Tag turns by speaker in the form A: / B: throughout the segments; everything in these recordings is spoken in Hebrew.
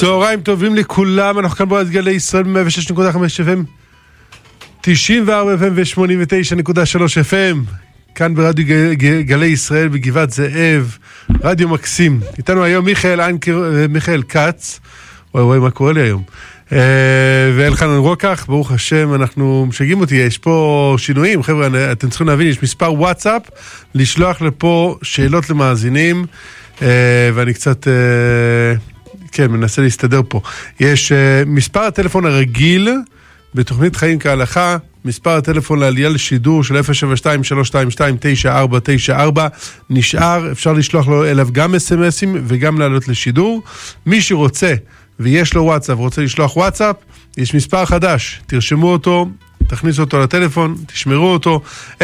A: צהריים טובים לכולם, אנחנו כאן ברדיו גלי ישראל ב-106.5 FM, 94 FM ו-89.3 FM, כאן ברדיו גלי ישראל בגבעת זאב, רדיו מקסים. איתנו היום מיכאל אנקר, מיכאל כץ, וואי וואי מה קורה לי היום, אה, ואלחנן רוקח, ברוך השם, אנחנו משגעים אותי, יש פה שינויים, חבר'ה, אתם צריכים להבין, יש מספר וואטסאפ, לשלוח לפה שאלות למאזינים, אה, ואני קצת... כן, מנסה להסתדר פה. יש uh, מספר הטלפון הרגיל בתוכנית חיים כהלכה, מספר הטלפון לעלייה לשידור של 072-322-9494 נשאר, אפשר לשלוח לו אליו גם אס.אם.אסים וגם לעלות לשידור. מי שרוצה ויש לו וואטסאפ ורוצה לשלוח וואטסאפ, יש מספר חדש, תרשמו אותו, תכניסו אותו לטלפון, תשמרו אותו, 050-94-94-594.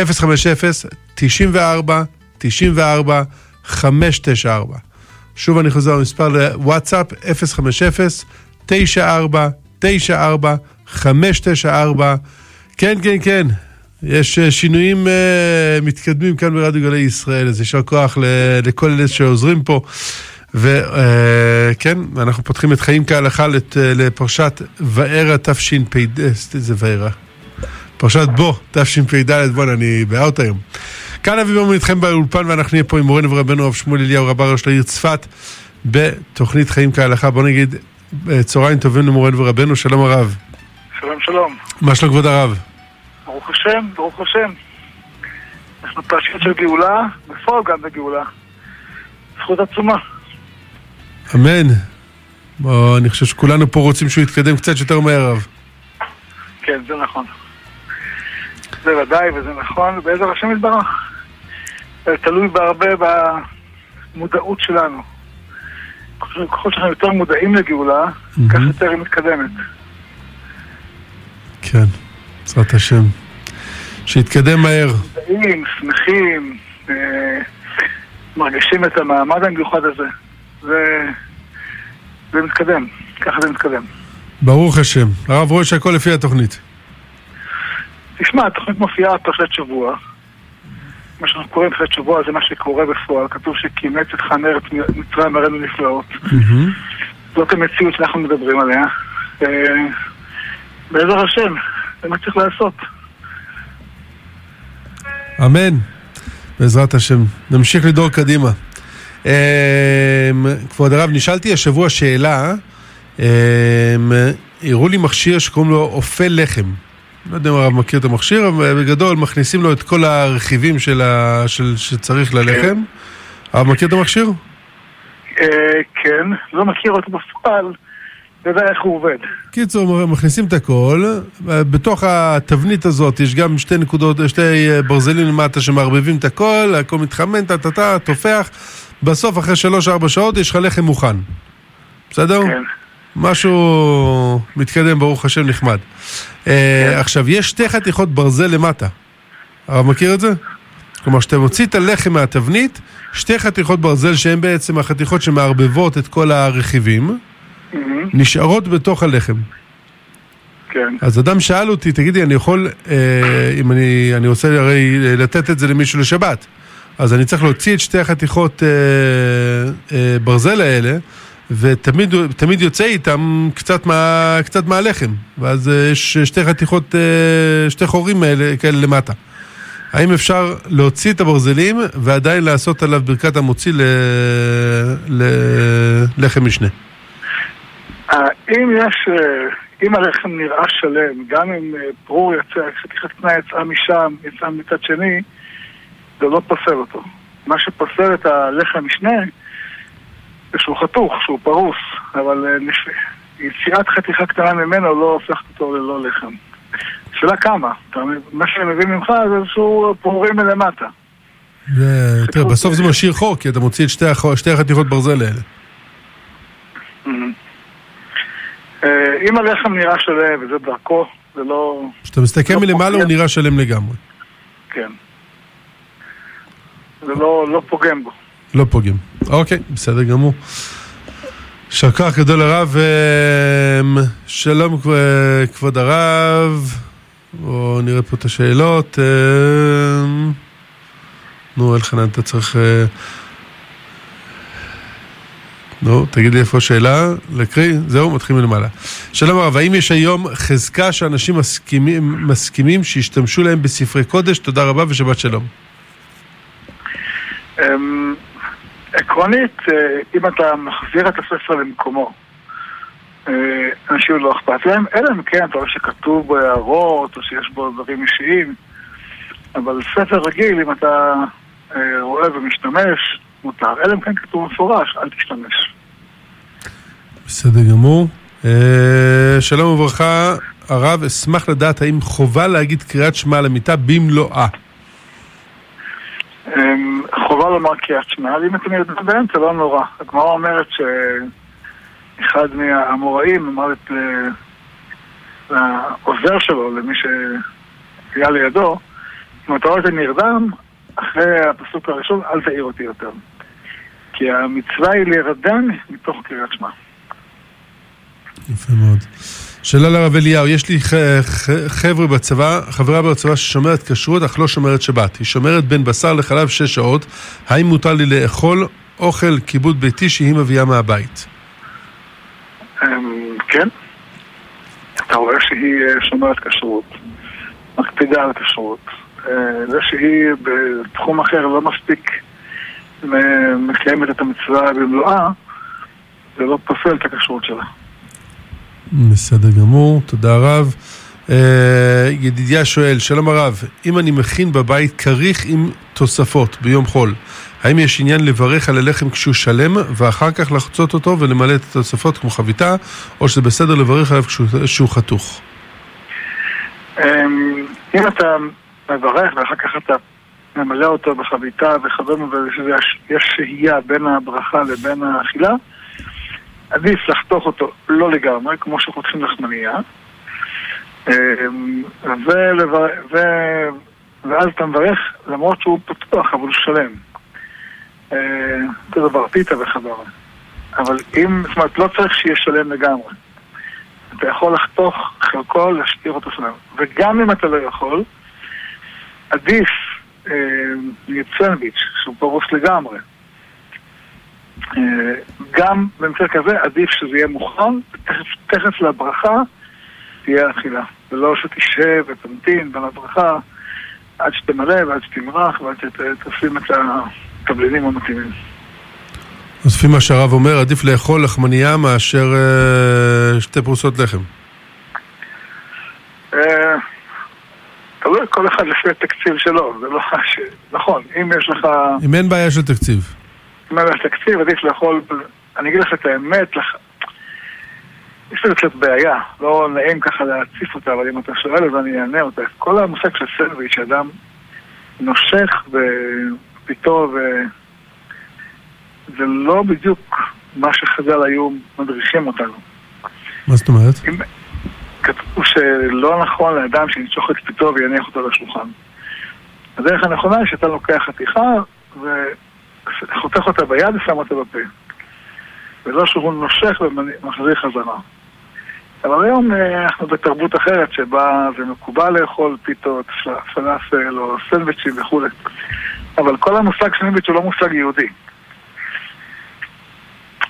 A: שוב אני חוזר למספר לוואטסאפ 050-94-94-594 כן, כן, כן, יש אה, שינויים uh, מתקדמים כאן ברדיו גלי ישראל, אז יישר כוח לכל אלה שעוזרים פה. וכן, uh, אנחנו פותחים את חיים כהלכה לת, לפרשת וערה תשפ"ד, איזה וערה? פרשת בו, תשפ"ד, בוא'נה, אני באאוט היום. כאן אבי ברמן איתכם באולפן ואנחנו נהיה פה עם מורנו ורבנו הרב שמואל אליהו רבה ראש לעיר צפת בתוכנית חיים כהלכה. בוא נגיד אה, צהריים טובים למורנו ורבנו, שלום הרב.
B: שלום שלום.
A: מה שלום כבוד הרב?
B: ברוך השם, ברוך השם. אנחנו פרשת של גאולה, בפועל גם בגאולה. זכות עצומה.
A: אמן. בוא, אני חושב שכולנו פה רוצים שהוא יתקדם קצת יותר מהר הרב.
B: כן, זה נכון. זה ודאי וזה נכון, בעזר השם יתברך. תלוי בהרבה במודעות שלנו. ככל שאנחנו יותר מודעים לגאולה,
A: מהמם.
B: כך יותר היא מתקדמת.
A: כן, בעזרת השם. שיתקדם מהר.
B: מודעים, שמחים, אה, מרגישים את המעמד המיוחד הזה. זה, זה מתקדם, ככה זה מתקדם.
A: ברוך השם. הרב רואה שהכל לפי התוכנית.
B: תשמע, התוכנית מופיעה פרשת שבוע. מה שאנחנו קוראים פרשת שבוע זה מה שקורה בפועל. כתוב שכימץ את חנה ארץ מצרים הראינו נפלאות. זאת המציאות שאנחנו מדברים עליה. אה, בעזר השם, זה מה שצריך לעשות.
A: אמן, בעזרת השם. נמשיך לדור קדימה. אמ, כבוד הרב, נשאלתי השבוע שאלה, אמ, הראו לי מכשיר שקוראים לו אופה לחם. לא יודע אם הרב מכיר את המכשיר, אבל בגדול מכניסים לו את כל הרכיבים של ה... של... שצריך ללחם. הרב מכיר את המכשיר?
B: אה, כן, לא מכיר אותו בפועל, יודע איך הוא עובד.
A: קיצור, מכניסים את הכל, בתוך התבנית הזאת יש גם שתי נקודות, שתי אה, ברזלים למטה שמערבבים את הכל, הכל מתחמן, טה-טה-טה, תופח, בסוף אחרי שלוש-ארבע שעות יש לך לחם מוכן. בסדר?
B: כן.
A: משהו מתקדם, ברוך השם, נחמד. אה, עכשיו, יש שתי חתיכות ברזל למטה. הרב מכיר את זה? כלומר, כשאתה מוציא את הלחם מהתבנית, שתי חתיכות ברזל שהן בעצם החתיכות שמערבבות את כל הרכיבים, נשארות בתוך הלחם.
B: כן,
A: אז אדם שאל אותי, תגידי, אני יכול, אה, אם אני, אני רוצה הרי לתת את זה למישהו לשבת, אז אני צריך להוציא את שתי החתיכות אה, אה, ברזל האלה, ותמיד תמיד יוצא איתם קצת, מה, קצת מהלחם, ואז אה, יש שתי חתיכות, אה, שתי חורים כאלה למטה. האם אפשר להוציא את הברזלים ועדיין לעשות עליו ברכת המוציא ללחם משנה?
B: אה, אם יש, אם הלחם נראה שלם, גם אם ברור יצא, חתיכת קנה יצאה משם, יצאה מצד שני, זה לא פוסל אותו. מה שפוסל את הלחם משנה, שהוא חתוך, שהוא פרוס, אבל אה, יציאת חתיכה קטנה ממנו לא הופכת אותו ללא לחם. שאלה כמה? מה שאני מבין ממך זה איזשהו פעורים מלמטה.
A: ו- תראה, בסוף זה משאיר חור, כי אתה מוציא את שתי, הח- שתי החתיכות ברזל האלה.
B: אה, אם הלחם נראה שלם וזה דרכו, זה לא...
A: כשאתה מסתכל
B: לא
A: מלמעלה הוא. נראה שלם לגמרי.
B: כן. זה לא, לא פוגם בו.
A: לא פוגם. אוקיי, בסדר גמור. יישר כוח גדול הרב. אמ, שלום כב- כבוד הרב. בואו נראה פה את השאלות. אמ, נו, אלחנן, אתה צריך... אה, נו, תגיד לי איפה השאלה, לקריא, זהו, מתחילים מלמעלה. שלום הרב, האם יש היום חזקה שאנשים מסכימים, מסכימים שישתמשו להם בספרי קודש? תודה רבה ושבת שלום.
B: עקרונית, אה, אם אתה מחזיר את הספר למקומו, אה, אנשים לא אכפת להם, אלא אם כן אתה רואה שכתוב בו הערות או שיש בו דברים אישיים, אבל ספר רגיל, אם אתה אה, רואה ומשתמש, מותר, אלא אם כן כתוב מפורש, אל תשתמש.
A: בסדר גמור. שלום וברכה, הרב, אשמח לדעת האם חובה להגיד קריאת שמע למיטה במלואה.
B: אמ, חובה לומר קריאת שמע, ואם אתם יודעים באמצע, לא נורא. הגמרא אומרת שאחד מהאמוראים אמר את לעוזר שלו, למי שהיה לידו, אם אתה רואה את נרדם, אחרי הפסוק הראשון, אל תעיר אותי יותר. כי המצווה היא להירדם מתוך קריאת שמע.
A: יפה מאוד. שאלה לרב אליהו, יש לי חבר'ה בצבא, חברה בצבא ששומרת כשרות אך לא שומרת שבת. היא שומרת בין בשר לחלב שש שעות, האם מותר לי לאכול אוכל כיבוד ביתי שהיא מביאה מהבית?
B: אמ, כן. אתה רואה שהיא אה, שומרת כשרות, מקפידה על כשרות. אה, זה שהיא בתחום אחר לא מספיק מ- מקיימת את המצווה במלואה, זה לא פוסל את הכשרות שלה.
A: בסדר גמור, תודה רב. אה, ידידיה שואל, שלום הרב, אם אני מכין בבית כריך עם תוספות ביום חול, האם יש עניין לברך על הלחם כשהוא שלם ואחר כך לחצות אותו ולמלא את התוספות כמו חביתה, או שזה בסדר לברך עליו כשהוא כשהוא חתוך?
B: אמ, אם אתה מברך ואחר כך אתה ממלא אותו בחביתה וכדומה ויש שהייה בין הברכה לבין האכילה, עדיף לחתוך אותו לא לגמרי, כמו שחותכים לחמנייה. אמ. ואז אתה מברך למרות שהוא פתוח אבל הוא שלם. אה, אותו דבר פיתה וכדומה. אבל אם, זאת אומרת, לא צריך שיהיה שלם לגמרי. אתה יכול לחתוך חלקו, להשאיר אותו שלם. וגם אם אתה לא יכול, עדיף אה, סנדוויץ', שהוא פרוס לגמרי. אה, גם במקרה כזה עדיף שזה יהיה מוכן, תכף, לברכה תהיה אכילה. ולא שתשב ותמתין בין הברכה עד שתמלא ועד שתמרח ועד שתשים את התבלינים המתאימים.
A: אז לפי מה שהרב אומר, עדיף לאכול לחמנייה מאשר אה, שתי פרוסות לחם.
B: אה, תלוי כל אחד לפי התקציב שלו, זה לא. נכון, אם יש לך...
A: אם אין בעיה של תקציב.
B: אם לך תקציב, עדיף לאכול... אני אגיד לך את האמת, לח... יש לזה קצת בעיה, לא נעים ככה להציף אותה, אבל אם אתה שואל אז אני אענה אותה. כל המושג של סנדוויץ', שאדם נושך בפיתו ו... זה לא בדיוק מה שחז"ל היו מדריכים אותנו.
A: מה זאת אומרת?
B: אם... כתוב שלא נכון לאדם שינשוך את פיתו ויניח אותו על השולחן. הדרך הנכונה היא שאתה לוקח חתיכה וחותך אותה ביד ושם אותה בפה. ולא שהוא נושך ומחזיר חזרה. אבל היום אה, אנחנו בתרבות אחרת שבה זה מקובל לאכול פיתות, פלאפל או סנדוויצ'ים וכולי. אבל כל המושג סנדוויץ' הוא לא מושג יהודי.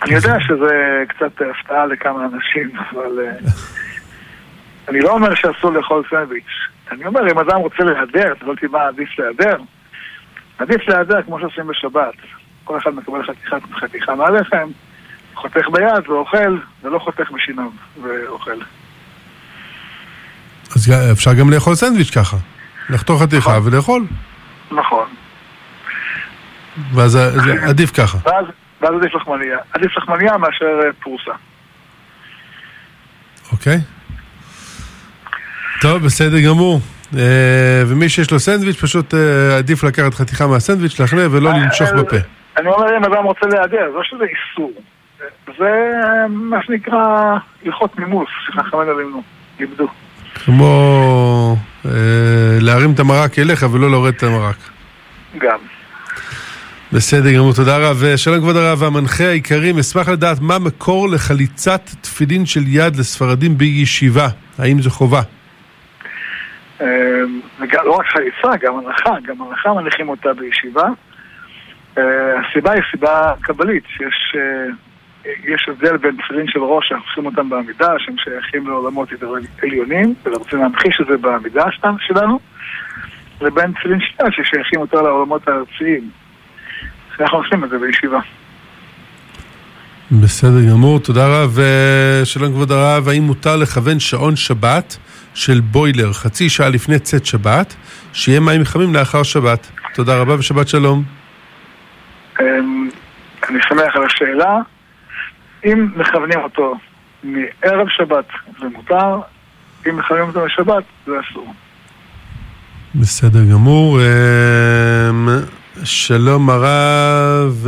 B: אני יודע שזה קצת הפתעה לכמה אנשים, אבל אה, אני לא אומר שאסור לאכול סנדוויץ'. אני אומר, אם אדם רוצה להיעדר, אתה אותי מה עדיף להיעדר? עדיף להיעדר כמו שעושים בשבת. כל אחד מקבל חתיכה, חתיכה מהלחם, חותך ביד ואוכל, ולא חותך בשיניו ואוכל.
A: אז אפשר גם לאכול סנדוויץ' ככה. לחתוך חתיכה ולאכול.
B: נכון.
A: ואז זה עדיף ככה.
B: ואז, ואז עדיף לחמניה. עדיף לחמניה מאשר אה, פרוסה.
A: אוקיי. טוב, בסדר גמור. אה, ומי שיש לו סנדוויץ', פשוט אה, עדיף לקחת חתיכה מהסנדוויץ', להכנע ולא לנשוך בפה.
B: אני אומר, אם אדם רוצה להיעדר, לא שזה איסור. זה מה שנקרא הלכות נימוס, שחכמינו לימדו, לימדו.
A: כמו אה, להרים את המרק אליך ולא להורד את המרק.
B: גם.
A: בסדר גמור, תודה רב. שלום כבוד הרב, המנחה העיקרי, אשמח לדעת מה מקור לחליצת תפילין של יד לספרדים בישיבה, האם זו חובה?
B: לא רק חליצה, גם הנחה, גם הנחה מניחים אותה בישיבה. הסיבה היא סיבה קבלית, שיש יש הבדל בין תפילין של ראש שאנחנו עושים אותם בעמידה, שהם שייכים לעולמות עליונים, ורוצים להמחיש את זה בעמידה שלנו, לבין תפילין שנייה ששייכים יותר לעולמות הארציים. אנחנו עושים את זה בישיבה.
A: בסדר גמור, תודה רב. שלום כבוד הרב, האם מותר לכוון שעון שבת של בוילר חצי שעה לפני צאת שבת, שיהיה מים חמים לאחר שבת? תודה רבה ושבת שלום.
B: אמ, אני שמח על השאלה. אם מכוונים אותו מערב שבת זה מותר, אם מכוונים אותו לשבת זה אסור.
A: בסדר גמור. אמ, שלום הרב,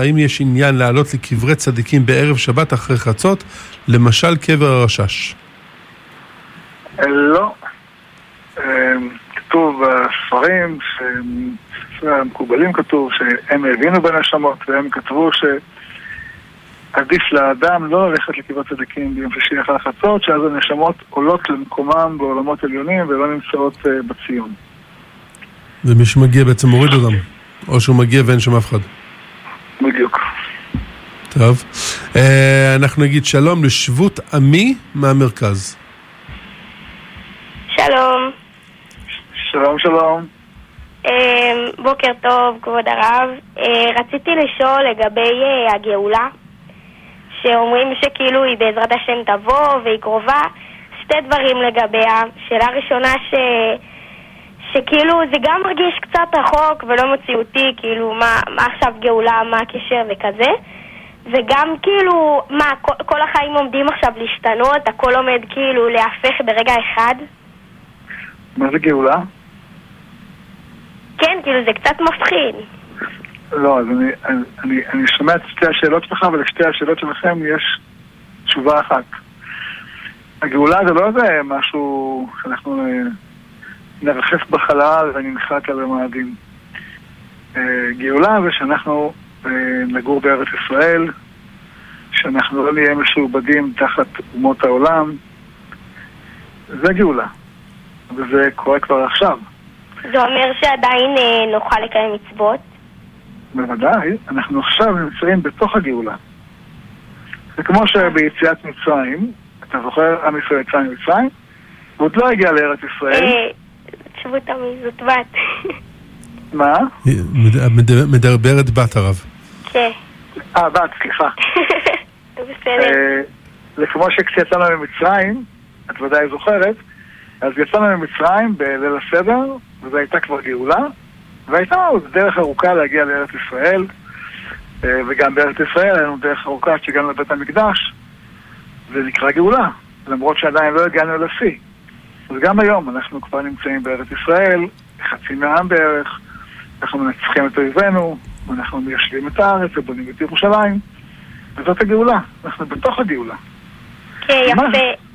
A: האם יש עניין לעלות לקברי צדיקים בערב שבת אחרי חצות, למשל קבר הרשש?
B: לא. אמ, כתוב בספרים, המקובלים כתוב, שהם הבינו בנשמות, והם כתבו שעדיף לאדם לא ללכת לקברי צדיקים ביום שישי אחרי חצות, שאז הנשמות עולות למקומם בעולמות עליונים ולא נמצאות אה, בציון.
A: ומי שמגיע בעצם מוריד אותם. או שהוא מגיע ואין שם אף אחד.
B: בדיוק.
A: טוב. אה, אנחנו נגיד שלום לשבות עמי מהמרכז.
C: שלום.
B: שלום, שלום.
C: אה, בוקר טוב, כבוד הרב. אה, רציתי לשאול לגבי אה, הגאולה, שאומרים שכאילו היא בעזרת השם תבוא והיא קרובה. שתי דברים לגביה. שאלה ראשונה ש... שכאילו זה גם מרגיש קצת רחוק ולא מציאותי, כאילו מה, מה עכשיו גאולה, מה הקשר וכזה. וגם כאילו, מה, כל, כל החיים עומדים עכשיו להשתנות, הכל עומד כאילו להפך ברגע אחד?
B: מה זה גאולה?
C: כן, כאילו זה קצת מפחיד.
B: לא, אז אני, אני, אני, אני שומע את שתי השאלות שלך, ולשתי השאלות שלכם יש תשובה אחת. הגאולה זה לא איזה משהו שאנחנו... אה, נרחף בחלל וננחת על המאדים. אה, גאולה זה שאנחנו אה, נגור בארץ ישראל, שאנחנו לא נהיה משועבדים תחת אומות העולם. זה גאולה, וזה קורה כבר עכשיו.
C: זה אומר שעדיין אה, נוכל לקיים מצוות?
B: בוודאי, אנחנו עכשיו נמצאים בתוך הגאולה. זה כמו שביציאת מצרים, אתה זוכר, עם ישראל יצא ממצרים? הוא עוד לא הגיע לארץ ישראל.
C: תחשבו תמיד, זאת בת.
B: מה?
A: מדברת בת הרב.
C: כן.
B: אה, בת, סליחה.
C: בסדר.
B: זה כמו שכשיצאנו ממצרים, את ודאי זוכרת, אז יצאנו ממצרים בליל הסדר, וזו הייתה כבר גאולה, והייתה לנו דרך ארוכה להגיע לארץ ישראל, אה, וגם בארץ ישראל היה לנו דרך ארוכה עד שהגענו לבית המקדש, זה נקרא גאולה, למרות שעדיין לא הגענו לשיא. אז גם היום אנחנו כבר נמצאים בארץ ישראל, חצי מהעם בערך, אנחנו מנצחים את אויבינו, אנחנו מיישבים את הארץ ובונים את ירושלים, וזאת הגאולה, אנחנו בתוך הגאולה.
C: כן, יפה.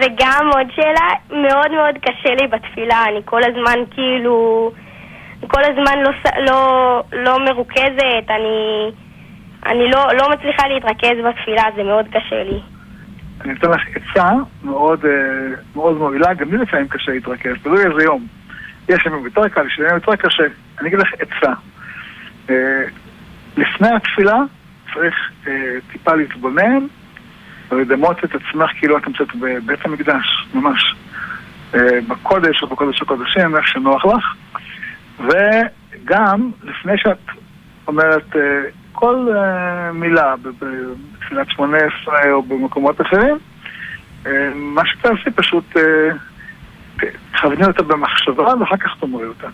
C: וגם עוד שאלה, מאוד מאוד קשה לי בתפילה, אני כל הזמן כאילו, כל הזמן לא, לא, לא מרוכזת, אני, אני לא, לא מצליחה להתרכז בתפילה, זה מאוד קשה לי.
B: אני אתן לך עצה מאוד, אה, מאוד מועילה, גם לי לפעמים קשה להתרכז, תלוי איזה יום. יש ימים יותר קל, יש ימים יותר קשה. אני אגיד לך עצה. אה, לפני התפילה צריך אה, טיפה להתבונן ולדמות את עצמך כאילו את נמצאת בבית המקדש, ממש. בקודש או בקודש הקודשים, איך שנוח לך. וגם, לפני שאת אומרת כל uh, מילה בתפילת שמונה עשרה או במקומות אחרים, מה שתעשי פשוט תכווני אותה במחשבה ואחר כך תאמרי אותה.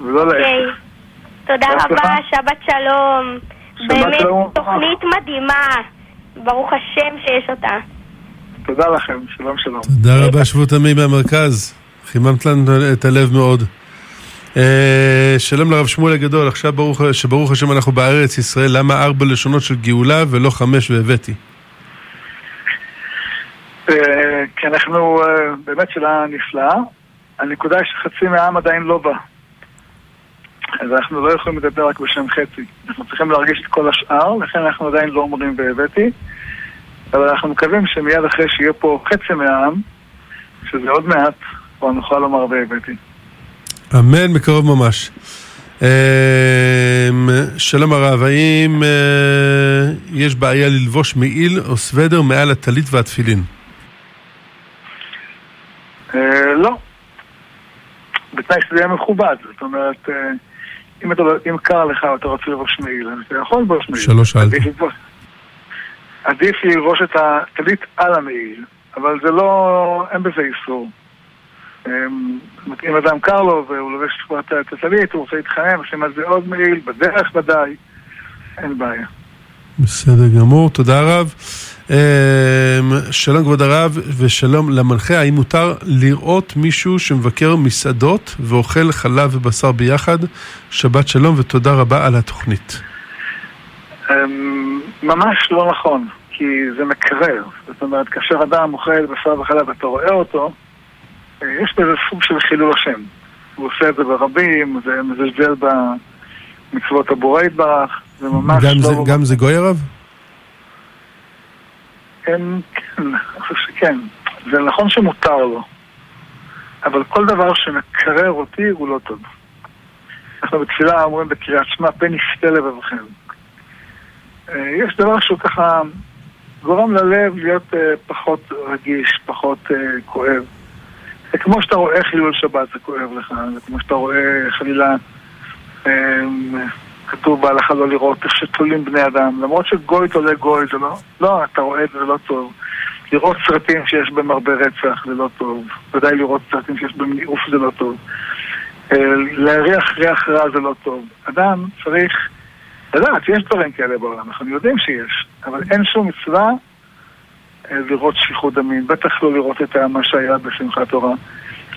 B: ולא להפך.
C: אוקיי. תודה רבה, שבת שלום. באמת תוכנית מדהימה. ברוך השם שיש אותה.
B: תודה לכם, שלום שלום.
A: תודה רבה, שבות עמי מהמרכז. חיממת לנו את הלב מאוד. אה, שלום לרב שמואל הגדול, עכשיו ברוך, שברוך השם אנחנו בארץ ישראל, למה ארבע לשונות של גאולה ולא חמש והבאתי?
B: אה, כי אנחנו, אה, באמת שאלה נפלאה. הנקודה היא שחצי מהעם עדיין לא בא. אז אנחנו לא יכולים לדבר רק בשם חצי. אנחנו צריכים להרגיש את כל השאר, לכן אנחנו עדיין לא אומרים והבאתי. אבל אנחנו מקווים שמיד אחרי שיהיה פה חצי מהעם, שזה עוד מעט, כבר נוכל לומר והבאתי.
A: אמן, בקרוב ממש. שלום הרב, האם אה, יש בעיה ללבוש מעיל או סוודר מעל הטלית והתפילין?
B: אה, לא. בתנאי שזה יהיה מכובד. זאת אומרת, אה, אם קר לך ואתה רוצה ללבוש מעיל, אז אתה יכול ללבוש מעיל.
A: שלא שאלתי.
B: עדיף ללבוש את הטלית על המעיל, אבל זה לא, אין בזה איסור. אמ, אם אדם קר לו והוא לובש את הטלית, הוא רוצה להתחמם, עושים על זה עוד מעיל, בדרך ודאי, אין בעיה.
A: בסדר גמור, תודה רב. אמ, שלום כבוד הרב ושלום למנחה, האם מותר לראות מישהו שמבקר מסעדות ואוכל חלב ובשר ביחד? שבת שלום ותודה רבה על התוכנית.
B: ממש לא נכון, כי זה מקרר. זאת אומרת, כאשר אדם אוכל בשר וחלב ואתה רואה אותו, אה, יש בזה סוג של חילול השם. הוא עושה את זה ברבים, זה מזלזל במצוות הבורא יתברך, זה ממש
A: גם
B: לא...
A: זה, גם זה גוי הרב?
B: כן, כן, אני חושב שכן. זה נכון שמותר לו, אבל כל דבר שמקרר אותי הוא לא טוב. אנחנו בתפילה אומרים בקריאת שמע, פן יפתה לבבכם. אה, יש דבר שהוא ככה גורם ללב להיות אה, פחות רגיש, פחות כואב. זה כמו שאתה רואה חילול שבת, זה כואב לך, זה כמו שאתה רואה חלילה, כתוב בהלכה לא לראות איך שתולים בני אדם, למרות שגוי תולה גוי זה לא, לא, אתה רואה את זה, לא טוב. לראות סרטים שיש בהם הרבה רצח זה לא טוב, ודאי לראות סרטים שיש בהם ניאוף זה לא טוב. אה, להריח ריח רע זה לא טוב. אדם צריך לדעת שיש דברים כאלה בעולם, אנחנו יודעים שיש, אבל אין שום מצווה אה, לראות שפיכות דמים, בטח לא לראות את מה שהיה בשמחת תורה.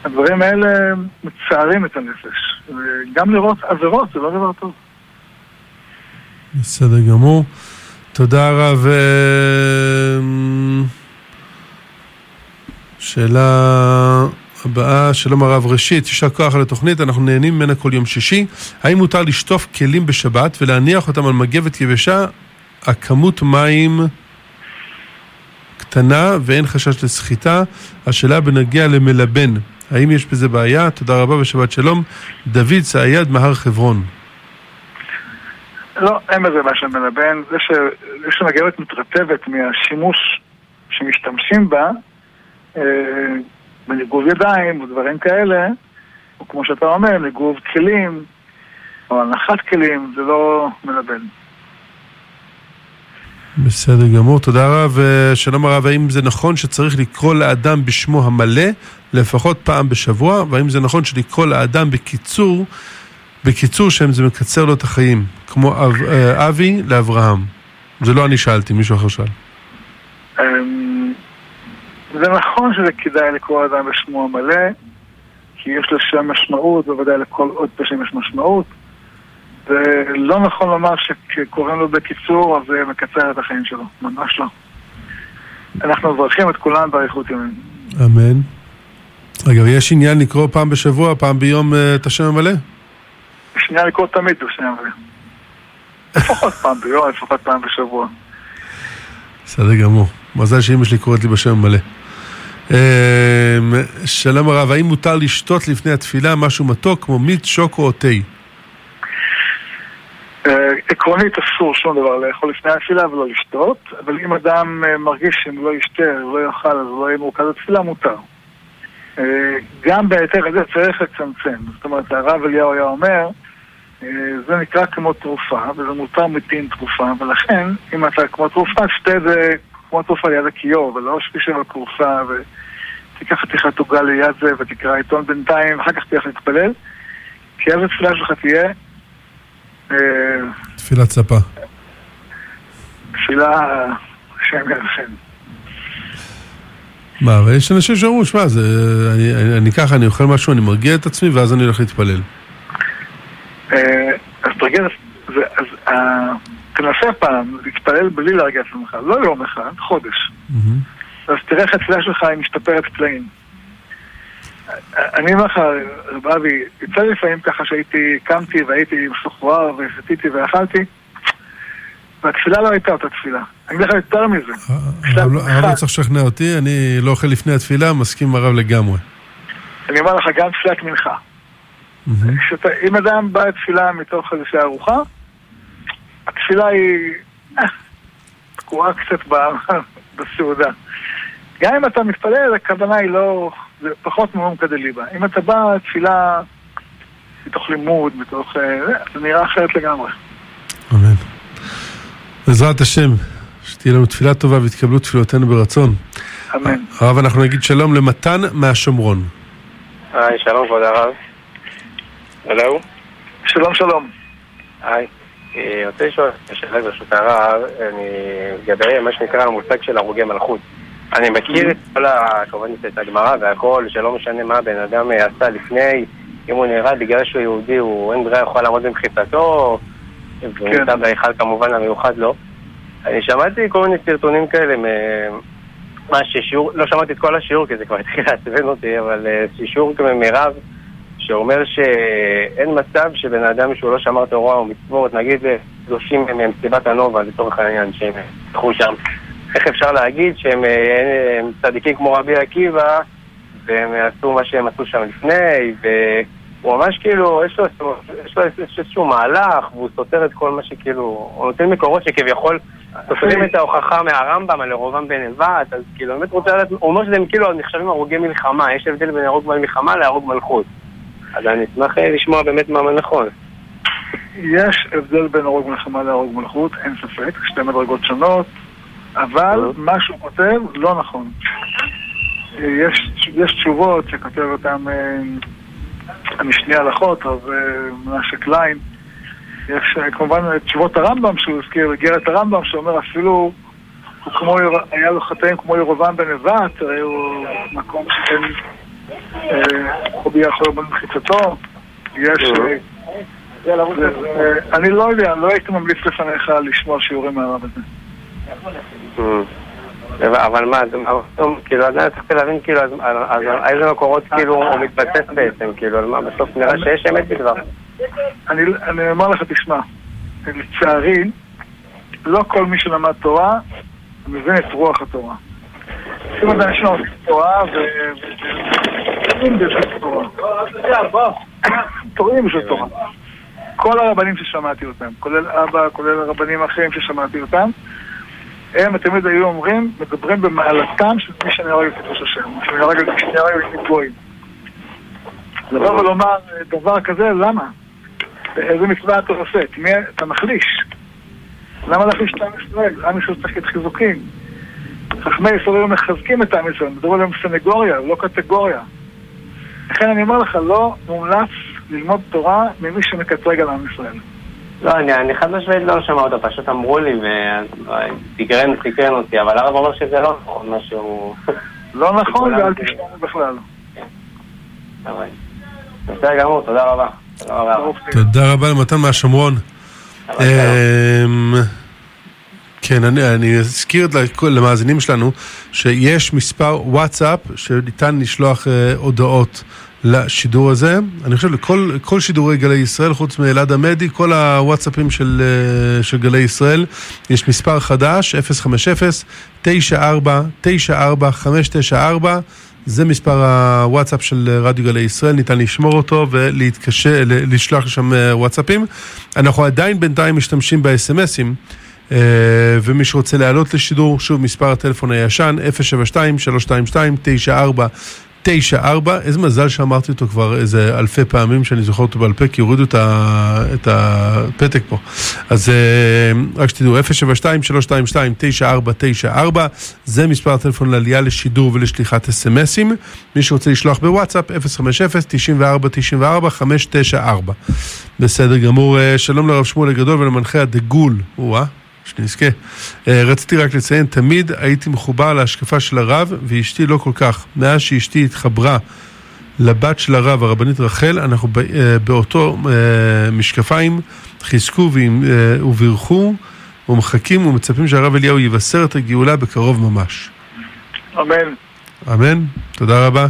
B: הדברים האלה מצערים את הנפש. וגם לראות עבירות זה לא דבר טוב.
A: בסדר גמור. תודה רב. אה, שאלה הבאה, שלום הרב, ראשית, יישר כוח על התוכנית, אנחנו נהנים ממנה כל יום שישי. האם מותר לשטוף כלים בשבת ולהניח אותם על מגבת יבשה? הכמות מים קטנה ואין חשש לסחיטה. השאלה בנגיע למלבן, האם יש בזה בעיה? תודה רבה ושבת שלום. דוד צעיד מהר חברון.
B: לא, אין בזה בעיה של מלבן. זה שמגבת מתרטבת מהשימוש שמשתמשים בה, אה, בניגוב ידיים או דברים כאלה, או כמו שאתה אומר, ניגוב כלים או הנחת כלים, זה לא מלבן.
A: בסדר גמור, תודה רב. שלום הרב, האם זה נכון שצריך לקרוא לאדם בשמו המלא לפחות פעם בשבוע, והאם זה נכון שלקרוא לאדם בקיצור, בקיצור שם זה מקצר לו את החיים, כמו אב, אה, אבי לאברהם? זה לא אני שאלתי, מישהו אחר שאל.
B: זה נכון שזה כדאי לקרוא לאדם בשמו המלא, כי יש לשם משמעות, בוודאי לכל עוד בשם יש משמעות. ולא נכון לומר שקוראים לו בקיצור, אז זה מקצר את החיים שלו. ממש לא. אנחנו מברכים את כולם באריכות ימים.
A: אמן. אגב, יש עניין לקרוא פעם בשבוע, פעם ביום אה, את השם המלא?
B: יש עניין לקרוא תמיד את השם המלא. לפחות פעם ביום, לפחות פעם בשבוע.
A: בסדר גמור. מזל שאמא שלי קוראת לי בשם המלא. אה, שלום הרב, האם מותר לשתות לפני התפילה משהו מתוק כמו מיץ, שוקו או תה?
B: אה, עקרונית אסור שום דבר לאכול לפני התפילה ולא לשתות, אבל אם אדם אה, מרגיש שאם לא ישתה, לא יאכל, אז לא יהיה מורכז בתפילה, מותר. אה, גם בהיתר הזה צריך לצמצם. זאת אומרת, הרב אליהו היה אומר, זה נקרא כמו תרופה, וזה מותר מתין תרופה, ולכן, אם אתה כמו תרופה, שתה את זה כמו תרופה ליד הכיור, ולא שתשב על תרופה, ותיקח חתיכת עוגה ליד זה, ותקרא עיתון בינתיים, ואחר כך תלך להתפלל, כי אז התפילה שלך תהיה
A: תפילת ספה.
B: תפילה השם ירחם.
A: מה, אבל יש אנשים שאומרים, שמע, אני, אני, אני ככה, אני אוכל משהו, אני מרגיע את עצמי, ואז אני הולך להתפלל.
B: אה, אז תרגיע, אז אה, תנסה פעם להתפלל בלי להרגיע את עצמך, לא יום אחד, חודש. אז תראה איך התפילה שלך היא משתפרת פלאים. אני אומר לך, רב אבי, יצא לי לפעמים ככה שהייתי, קמתי והייתי מסוחרר ושתיתי ואכלתי, והתפילה לא הייתה אותה תפילה. אני אגיד לך יותר מזה.
A: הרב לא צריך לשכנע אותי, אני לא אוכל לפני התפילה, מסכים עם הרב לגמרי.
B: אני אומר לך, גם תפילת מנחה. אם אדם בא לתפילה מתוך איזושהי ארוחה, התפילה היא אה, תקועה קצת בסעודה. גם אם אתה מתפלל, הכוונה היא לא... זה פחות מעומקא דליבה. אם אתה בא לתפילה מתוך לימוד, מתוך... אה, זה נראה אחרת לגמרי.
A: אמן. בעזרת השם, שתהיה לנו תפילה טובה ויתקבלו תפילותינו ברצון.
B: אמן.
A: הרב, אנחנו נגיד שלום למתן מהשומרון.
D: היי, שלום כבוד הרב. הלו?
B: שלום שלום.
D: היי. אני אה, רוצה לשאול שאלה ברשות הרב, אני לגבי מה שנקרא המושג של הרוגי מלכות. אני מכיר את כל ה... כמובן את הגמרא והכל, שלא משנה מה הבן אדם עשה לפני, אם הוא נהרג בגלל שהוא יהודי, הוא אין ברירה יכול לעמוד במחיצתו, והוא
B: כן.
D: נמצא בהיכל כמובן המיוחד לו. אני שמעתי כל מיני סרטונים כאלה, מה ששיעור, לא שמעתי את כל השיעור כי זה כבר התחיל לעצבן אותי, אבל אה, שיעור מרב שאומר שאין מצב שבן אדם שהוא לא שמר תורה או מצוות, נגיד אה, קדושים ממסיבת הנובה לצורך העניין, שהם ילכו שם. איך אפשר להגיד שהם אה, הם צדיקים כמו רבי עקיבא והם עשו מה שהם עשו שם לפני והוא ממש כאילו, יש לו, יש לו איזשהו מהלך והוא סותר את כל מה שכאילו, הוא נותן מקורות שכביכול סותרים את ההוכחה מהרמב"ם על ירובעם בן נבט, אז כאילו, באמת רוצה לדעת, הוא אומר שהם כאילו נחשבים הרוגי מלחמה, יש הבדל בין הרוג מלחמה להרוג מלכות. אז אני אשמח אה, לשמוע באמת מה נכון.
B: יש הבדל בין הרוג מלחמה להרוג מלכות, אין ספק, שתי מדרגות שונות, אבל מה שהוא כותב לא נכון. יש, יש תשובות שכותב אותן אה, המשנה הלכות, רב אה, מנשה קליין. יש אה, כמובן תשובות הרמב"ם שהוא הזכיר, איגרת הרמב"ם שאומר אפילו הוא כמו, היה לו חטאים כמו ירובעם בן נבט, הרי הוא מקום שכן יכול לבוא במחיצתו. יש... אה, זה- זה- אני לא יודע, לא הייתי ממליץ לפניך לשמוע שיעורים מהרב הזה.
D: אבל מה, כאילו עדיין צריך להבין כאילו אז- איזה מקורות כאילו הוא מתבסס בעצם, כאילו על מה בסוף נראה שיש אמת בדבר.
B: אני אומר לך, תשמע, לצערי, לא כל מי שלמד תורה מבין את רוח התורה. אנשים לומדים תורה. כל הרבנים ששמעתי אותם, כולל אבא, כולל הרבנים האחרים ששמעתי אותם, הם תמיד היו אומרים, מדברים במעלתם של מי שנהרג את קדוש השם, שנהרג את גויים. לבוא ולומר אה, דבר כזה, למה? איזה מצווה אתה עושה? אתה מחליש? למה להחליש את עם ישראל? עם ישראל צריך חיזוקים. חכמי ישראל היו מחזקים את עם ישראל, מדברים עליהם סנגוריה, לא קטגוריה. לכן אני אומר לך, לא מומלץ ללמוד תורה ממי שמקטרג על עם ישראל.
D: לא, אני, אני חד משמעית לא שומע אותו, פשוט אמרו לי וסקרן, סקרן אותי, אבל הרב אומר שזה לא נכון, מה שהוא...
B: לא נכון ואל תשמעו בכלל.
D: בסדר גמור, תודה רבה. תודה רבה
A: למתן מהשומרון. כן, אני, אני אזכיר למאזינים שלנו שיש מספר וואטסאפ שניתן לשלוח אה, הודעות לשידור הזה. אני חושב לכל כל שידורי גלי ישראל, חוץ מאלעד עמדי, כל הוואטסאפים של, אה, של גלי ישראל, יש מספר חדש, 050-94-94-594. זה מספר הוואטסאפ של רדיו גלי ישראל, ניתן לשמור אותו ולהתקשר, ל- לשלוח לשם אה, וואטסאפים. אנחנו עדיין בינתיים משתמשים ב-SMSים. אה, ומי שרוצה לעלות לשידור, שוב מספר הטלפון הישן, 072-322-9494. איזה מזל שאמרתי אותו כבר איזה אלפי פעמים שאני זוכר אותו בעל פה, כי הורידו את, הפתק פה. אז אה, רק שתדעו, 072-322-9494, זה מספר הטלפון לעלייה לשידור ולשליחת אס.אם.אסים. מי שרוצה לשלוח בוואטסאפ, 050-94-94-594. בסדר גמור, אה, שלום לרב שמואל הגדול ולמנחה הדגול, או-אה. שנזכה. אה, רציתי רק לציין, תמיד הייתי מחובר להשקפה של הרב, ואשתי לא כל כך. מאז שאשתי התחברה לבת של הרב, הרבנית רחל, אנחנו אה, באותו אה, משקפיים, חיזקו וברכו, ומחכים ומצפים שהרב אליהו יבשר את הגאולה בקרוב ממש.
B: אמן.
A: אמן, תודה רבה.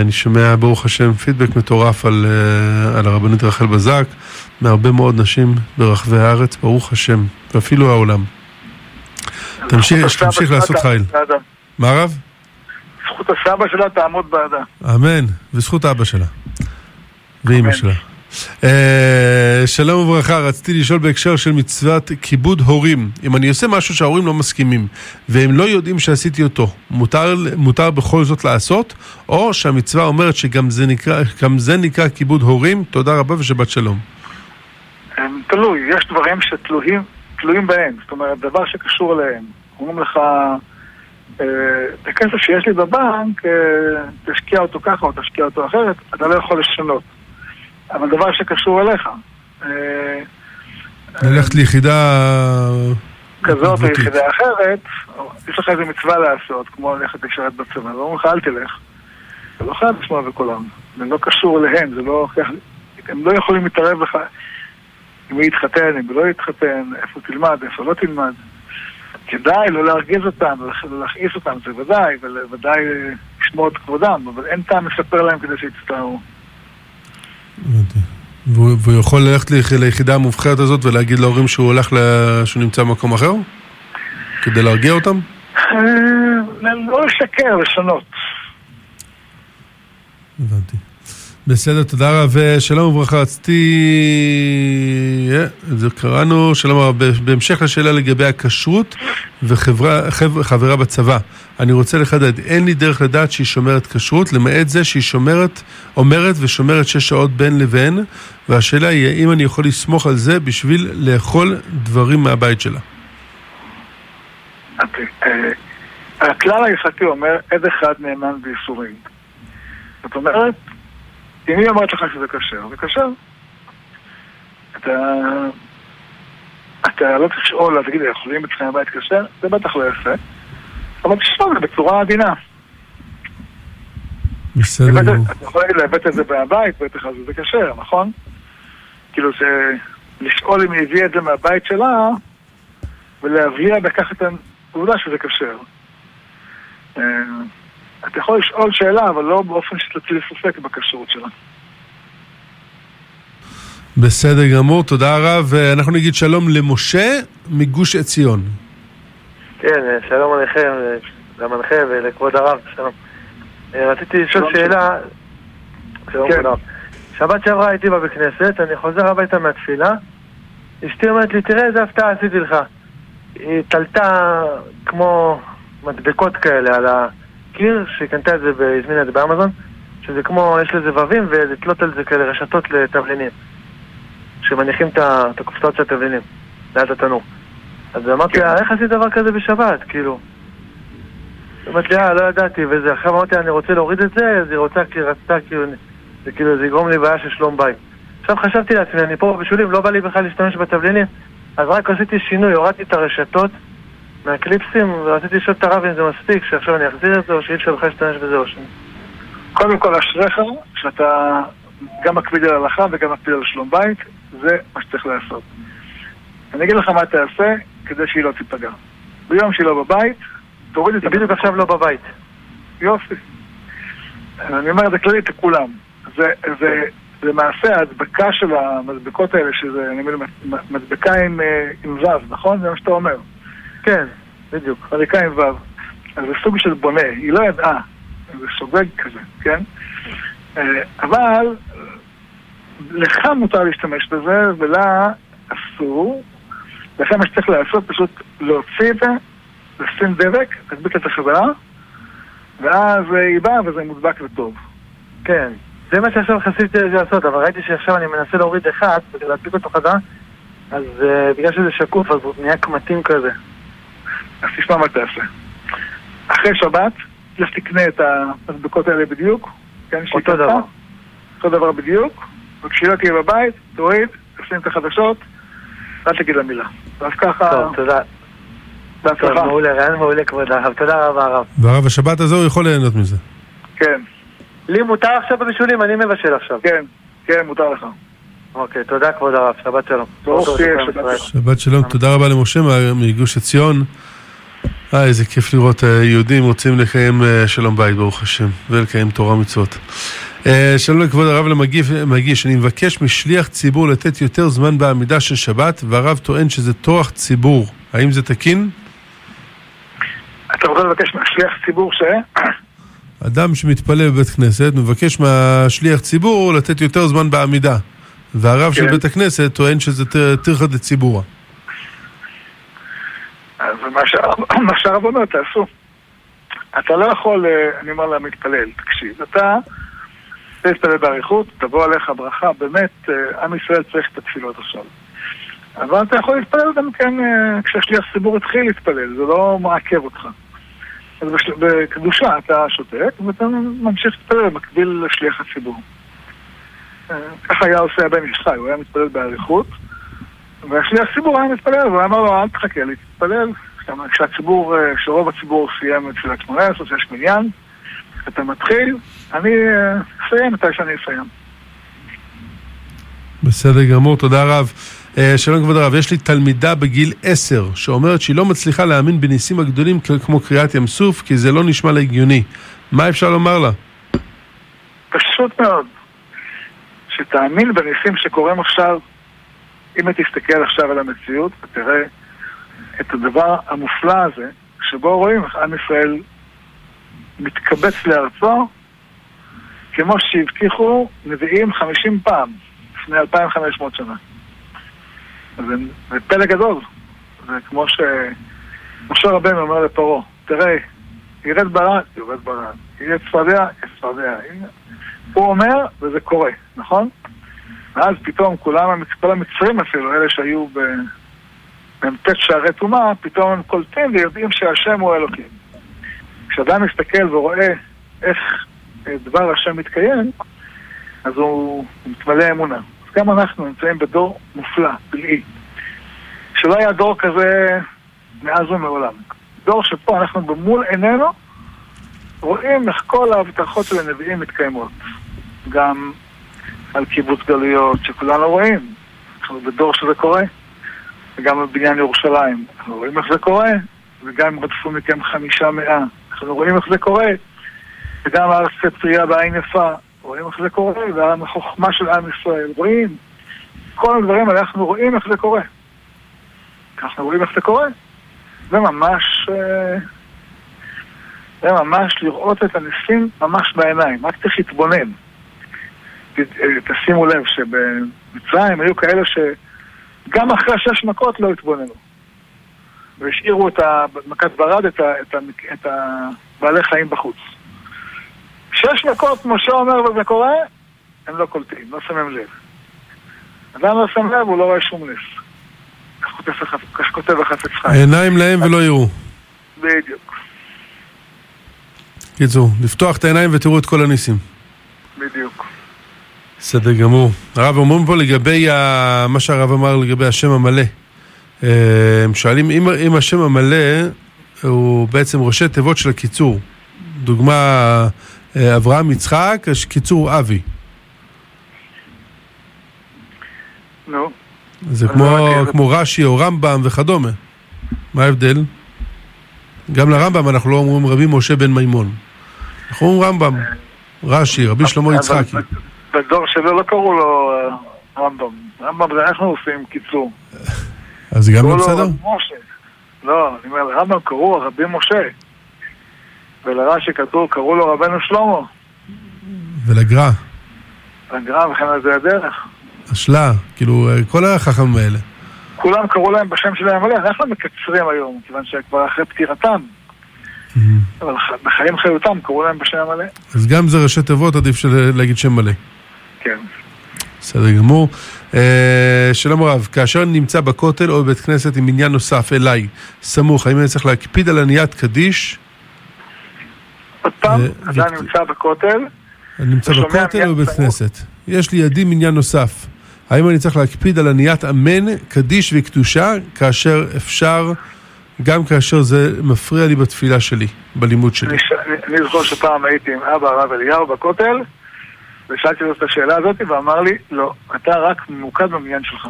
A: אני שומע, ברוך השם, פידבק מטורף על, על הרבנית רחל בזק, מהרבה מאוד נשים ברחבי הארץ, ברוך השם, ואפילו העולם. תמשיך,
B: שלה
A: לעשות חיל. מה רב?
B: זכות הסבא שלה תעמוד בעדה.
A: אמן, וזכות אבא שלה. ואימא. שלה. אה, שלום וברכה, רציתי לשאול בהקשר של מצוות כיבוד הורים. אם אני עושה משהו שההורים לא מסכימים, והם לא יודעים שעשיתי אותו, מותר, מותר בכל זאת לעשות? או שהמצווה אומרת שגם זה נקרא, זה נקרא כיבוד הורים? תודה רבה ושבת שלום.
B: הם תלוי, יש דברים שתלויים תלויים בהם, זאת אומרת, דבר שקשור אליהם. אומרים לך, אה, את הכסף שיש לי בבנק, אה, תשקיע אותו ככה או תשקיע אותו אחרת, אתה לא יכול לשנות. אבל דבר שקשור אליך, אה,
A: ללכת ליחידה...
B: כזאת או. יחידה אחרת, יש לך איזה מצווה לעשות, כמו ללכת לשרת בצבא, ואומרים לך אל תלך. אתה לא חייב לשמוע בקולם, זה לא קשור אליהם, זה לא... הם לא יכולים להתערב לך אם הוא יתחתן, אם הוא לא יתחתן, איפה תלמד, איפה לא תלמד. כדאי לא להרגיז אותם, לא להכעיס אותם, זה ודאי, וודאי לשמור את כבודם, אבל אין טעם לספר להם כדי שיצטערו.
A: והוא והוא יכול ללכת ליח- ליחידה המובחרת הזאת ולהגיד להורים שהוא הולך, שהוא נמצא במקום אחר? כדי להרגיע אותם?
B: אה, לא לשקר, לשנות.
A: הבנתי. בסדר, תודה רב, שלום וברכה, רציתי... אה, זה קראנו, שלום הרב, בהמשך לשאלה לגבי הכשרות וחברה בצבא, אני רוצה לחדד, אין לי דרך לדעת שהיא שומרת כשרות, למעט זה שהיא שומרת, אומרת ושומרת שש שעות בין לבין, והשאלה היא, האם אני יכול לסמוך על זה בשביל לאכול דברים מהבית שלה?
B: אוקיי, אה, הכלל ההלכתי אומר, עד אחד נאמן בייסורים. זאת אומרת, אם היא אומרת לך שזה כשר, זה כשר. אתה... אתה לא צריך לשאול, לה, תגיד, יכולים אצלכם בבית כשר? זה בטח לא יפה. אבל תשאול את זה בצורה עדינה.
A: בסדר.
B: אתה יכול להגיד לה, הבאת את זה מהבית, בטח אז זה כשר, נכון? כאילו זה... לשאול אם היא הביאה את זה מהבית שלה, ולהבליע בכך את העובדה שזה כשר. אה, אתה יכול לשאול שאלה, אבל לא באופן שתטיל ספק בכשרות שלה.
A: בסדר גמור, תודה רב, אנחנו נגיד שלום למשה מגוש עציון.
E: כן, אה, שלום עליכם, אה, למנחה ולכבוד הרב, שלום. אה, רציתי לשאול שאלה, שלום
B: כן.
E: שבת שעברה הייתי בבית כנסת, אני חוזר הביתה מהתפילה, אשתי אומרת לי, תראה איזה הפתעה עשיתי לך. היא תלתה כמו מדבקות כאלה על הקיר, שהיא קנתה את זה, ב- הזמינה את זה באמזון, שזה כמו, יש לזה ווים ולתלות על זה כאלה רשתות לתבלינים, שמניחים את הקופסאות של התבלינים, ליד התנור. אז אמרתי
B: כן.
E: לה, איך עשית דבר כזה בשבת? כאילו. לי, אה, לא ידעתי, וזה. עכשיו אמרתי לה, אני רוצה להוריד את זה, אז היא רוצה, כי היא רצתה, כאילו, זה כאילו, זה יגרום לי בעיה של שלום בית. עכשיו חשבתי לעצמי, אני פה בבישולים, לא בא לי בכלל להשתמש בתבלינים, אז רק עשיתי שינוי, הורדתי את הרשתות מהקליפסים, ורציתי לשאול את הרב אם זה מספיק, שעכשיו אני אחזיר את זה, או שאי אפשר בכלל להשתמש בזה או שאני...
B: קודם כל, אשריך שאתה גם מקפיד על הלכה וגם מקפיד על שלום בית, זה מה שצריך לעשות. אני אגיד לך מה תעשה כדי שהיא לא תיפגע. ביום שהיא לא בבית, תוריד את
E: היא בדיוק עכשיו לא בבית.
B: יופי. אני אומר את זה כללית לכולם. זה, זה למעשה ההדבקה של המדבקות האלה, שזה אני מבין, מדבקה עם, אה, עם ו', נכון? זה מה שאתה אומר.
E: כן, בדיוק.
B: מדבקה עם ו'. אז זה סוג של בונה, היא לא ידעה. זה שוגג כזה, כן? אה, אבל לך מותר להשתמש בזה, ולה אסור. לכן מה שצריך לעשות, פשוט להוציא את זה, לשים דבק, להדביק את החברה, ואז היא באה וזה מודבק וטוב.
E: כן. זה מה שעכשיו חסיתי לעשות, אבל ראיתי שעכשיו אני מנסה להוריד אחד, כדי להדביק אותו חזרה, אז uh, בגלל שזה שקוף, אז הוא נהיה קמטים כזה.
B: אז תשמע מה תעשה. אחרי שבת, לך תקנה את המדבקות האלה בדיוק. כן,
E: אותו. דבר.
B: אותו דבר בדיוק. וכשהיא לא תהיה בבית, תוריד, תשים את החדשות, אל תגיד לה מילה. ואז ככה,
E: טוב, תודה. טוב. מעולה, רעיון מעולה כבוד הרב. תודה רבה הרב.
A: והרב השבת הזו הוא יכול ליהנות מזה.
B: כן,
E: לי מותר עכשיו בבישולים, אני מבשל עכשיו.
B: כן, כן, מותר לך.
E: אוקיי, תודה כבוד הרב, שבת שלום.
B: שבת. שלום.
A: שבת שלום, תודה רבה למשה מגוש עציון. אה, איזה כיף לראות אה, יהודים רוצים לקיים אה, שלום בית, ברוך השם, ולקיים תורה ומצוות. אה, שלום לכבוד הרב למגיש, מגיש, אני מבקש משליח ציבור לתת יותר זמן בעמידה של שבת, והרב טוען שזה טורח ציבור. האם זה תקין?
B: אתה רוצה לבקש מהשליח ציבור ש...
A: אדם שמתפלל בבית כנסת מבקש מהשליח ציבור לתת יותר זמן בעמידה. והרב של
B: כן.
A: בית הכנסת טוען שזה טר- טרחא דציבורא.
B: אז מה שה- מה שהרב אומר, תעשו. אתה לא יכול, אה, אני אומר למתפלל, תקשיב, אתה תתפלל באריכות, תבוא עליך ברכה, באמת, אה, עם ישראל צריך את התפילות עכשיו. אבל אתה יכול להתפלל גם כן אה, כשהשליח ציבור התחיל להתפלל, זה לא מעכב אותך. אז בקדושה אתה שותק ואתה ממשיך להתפלל במקביל לשליח הציבור. ככה היה עושה הבן איש חי, הוא היה מתפלל באריכות, והשליח ציבור היה מתפלל, והוא אמר לו, אל תחכה לי, תתפלל. כלומר, כשהציבור, אה, כשרוב הציבור סיים את תפילת שמונה עשרה, שיש מניין, אתה מתחיל, אני אה, אסיים מתי שאני אסיים.
A: בסדר גמור, תודה רב. אה, שלום כבוד הרב, יש לי תלמידה בגיל עשר שאומרת שהיא לא מצליחה להאמין בניסים הגדולים כמו קריעת ים סוף כי זה לא נשמע לה הגיוני. מה אפשר לומר לה?
B: פשוט מאוד. שתאמין בניסים שקורים עכשיו, אם תסתכל עכשיו על המציאות ותראה את הדבר המופלא הזה, שבו רואים איך עם ישראל מתקבץ לארצו, כמו שהבטיחו נביאים חמישים פעם, לפני 2,500 שנה. זה, זה פלא גדול. זה כמו שמשה רבנו אומר לפרעה, תראה, ירד ברד, יורד ברד, יהיה צפרדע, יש צפרדע. הוא אומר, וזה קורה, נכון? ואז פתאום כולם, כל המצרים אפילו, אלה שהיו. במ"ט שערי טומאה, פתאום הם קולטים ויודעים שהשם הוא אלוקים. כשאדם מסתכל ורואה איך אה, דבר השם מתקיים, אז הוא מתמלא אמונה. אז גם אנחנו נמצאים בדור מופלא, פלאי, שלא היה דור כזה מאז ומעולם. דור שפה אנחנו במול עינינו רואים איך כל ההבטחות של הנביאים מתקיימות. גם על קיבוץ גלויות, שכולנו רואים. אנחנו בדור שזה קורה. וגם בבניין ירושלים. אנחנו רואים איך זה קורה, וגם אם רדפו מכם חמישה מאה. אנחנו רואים איך זה קורה. וגם הר פטריה בעין יפה. רואים איך זה קורה, והחוכמה של עם ישראל. רואים. כל הדברים האלה, אנחנו רואים איך זה קורה. אנחנו רואים איך זה קורה. זה ממש... אה, זה ממש לראות את הניסים ממש בעיניים, רק צריך להתבונן. אה, תשימו לב שבמצרים היו כאלה שגם אחרי שש מכות לא התבוננו. והשאירו את מכת ברד, את, ה, את, ה, את הבעלי חיים בחוץ. שש מכות, משה אומר וזה קורה, הם לא קולטים, לא שמים לב. אדם לא שם לב, הוא לא רואה שום נס. כך כותב החפץ חיים.
A: עיניים להם ולא יראו.
B: בדיוק,
A: קיצור, לפתוח את העיניים ותראו את כל הניסים.
B: בדיוק.
A: בסדר גמור. הרב, אומרים פה לגבי ה... מה שהרב אמר לגבי השם המלא. אה, הם שואלים אם, אם השם המלא הוא בעצם ראשי תיבות של הקיצור. דוגמה, אה, אברהם יצחק, קיצור אבי.
B: נו.
A: זה כמו,
B: לא
A: כמו רש"י או רמב"ם וכדומה. מה ההבדל? גם לרמב"ם אנחנו לא אומרים רבי משה בן מימון. אנחנו אומרים רמב"ם, רש"י, רבי שלמה יצחקי.
B: בדור שלו לא קראו לו אה, רמב"ם. רמב"ם זה אנחנו עושים קיצור.
A: אז זה גם לא בסדר?
B: לא, אני אומר, לרמב"ם קראו רבי משה. ולרש"י כתוב, קראו לו רבנו שלמה.
A: ולגר"א,
B: לגרם וכן על זה הדרך.
A: אשלה, כאילו כל החכמים האלה.
B: כולם קראו להם בשם שלהם מלא, אנחנו מקצרים היום, כיוון שכבר אחרי פטירתם. אבל ח- בחיים חיותם קראו להם בשם המלא.
A: אז גם זה ראשי תיבות, עדיף של- להגיד שם מלא.
B: כן.
A: בסדר גמור. אה, שלום רב, כאשר אני נמצא בכותל או בבית כנסת עם עניין נוסף אליי, סמוך, האם אני צריך להקפיד על עניית קדיש?
B: עוד פעם,
A: אה,
B: אדם
A: ות-
B: נמצא בכותל,
A: אני נמצא בכותל או בבית. כנסת? יש לידי מניין נוסף. האם אני צריך להקפיד על עניית אמן, קדיש וקדושה, כאשר אפשר, גם כאשר זה מפריע לי בתפילה שלי, בלימוד שלי?
B: אני- אני זוכר שפעם הייתי עם אבא הרב אליהו בכותל, ושאלתי לו את השאלה הזאת, ואמר לי, לא, אתה רק ממוקד במניין שלך.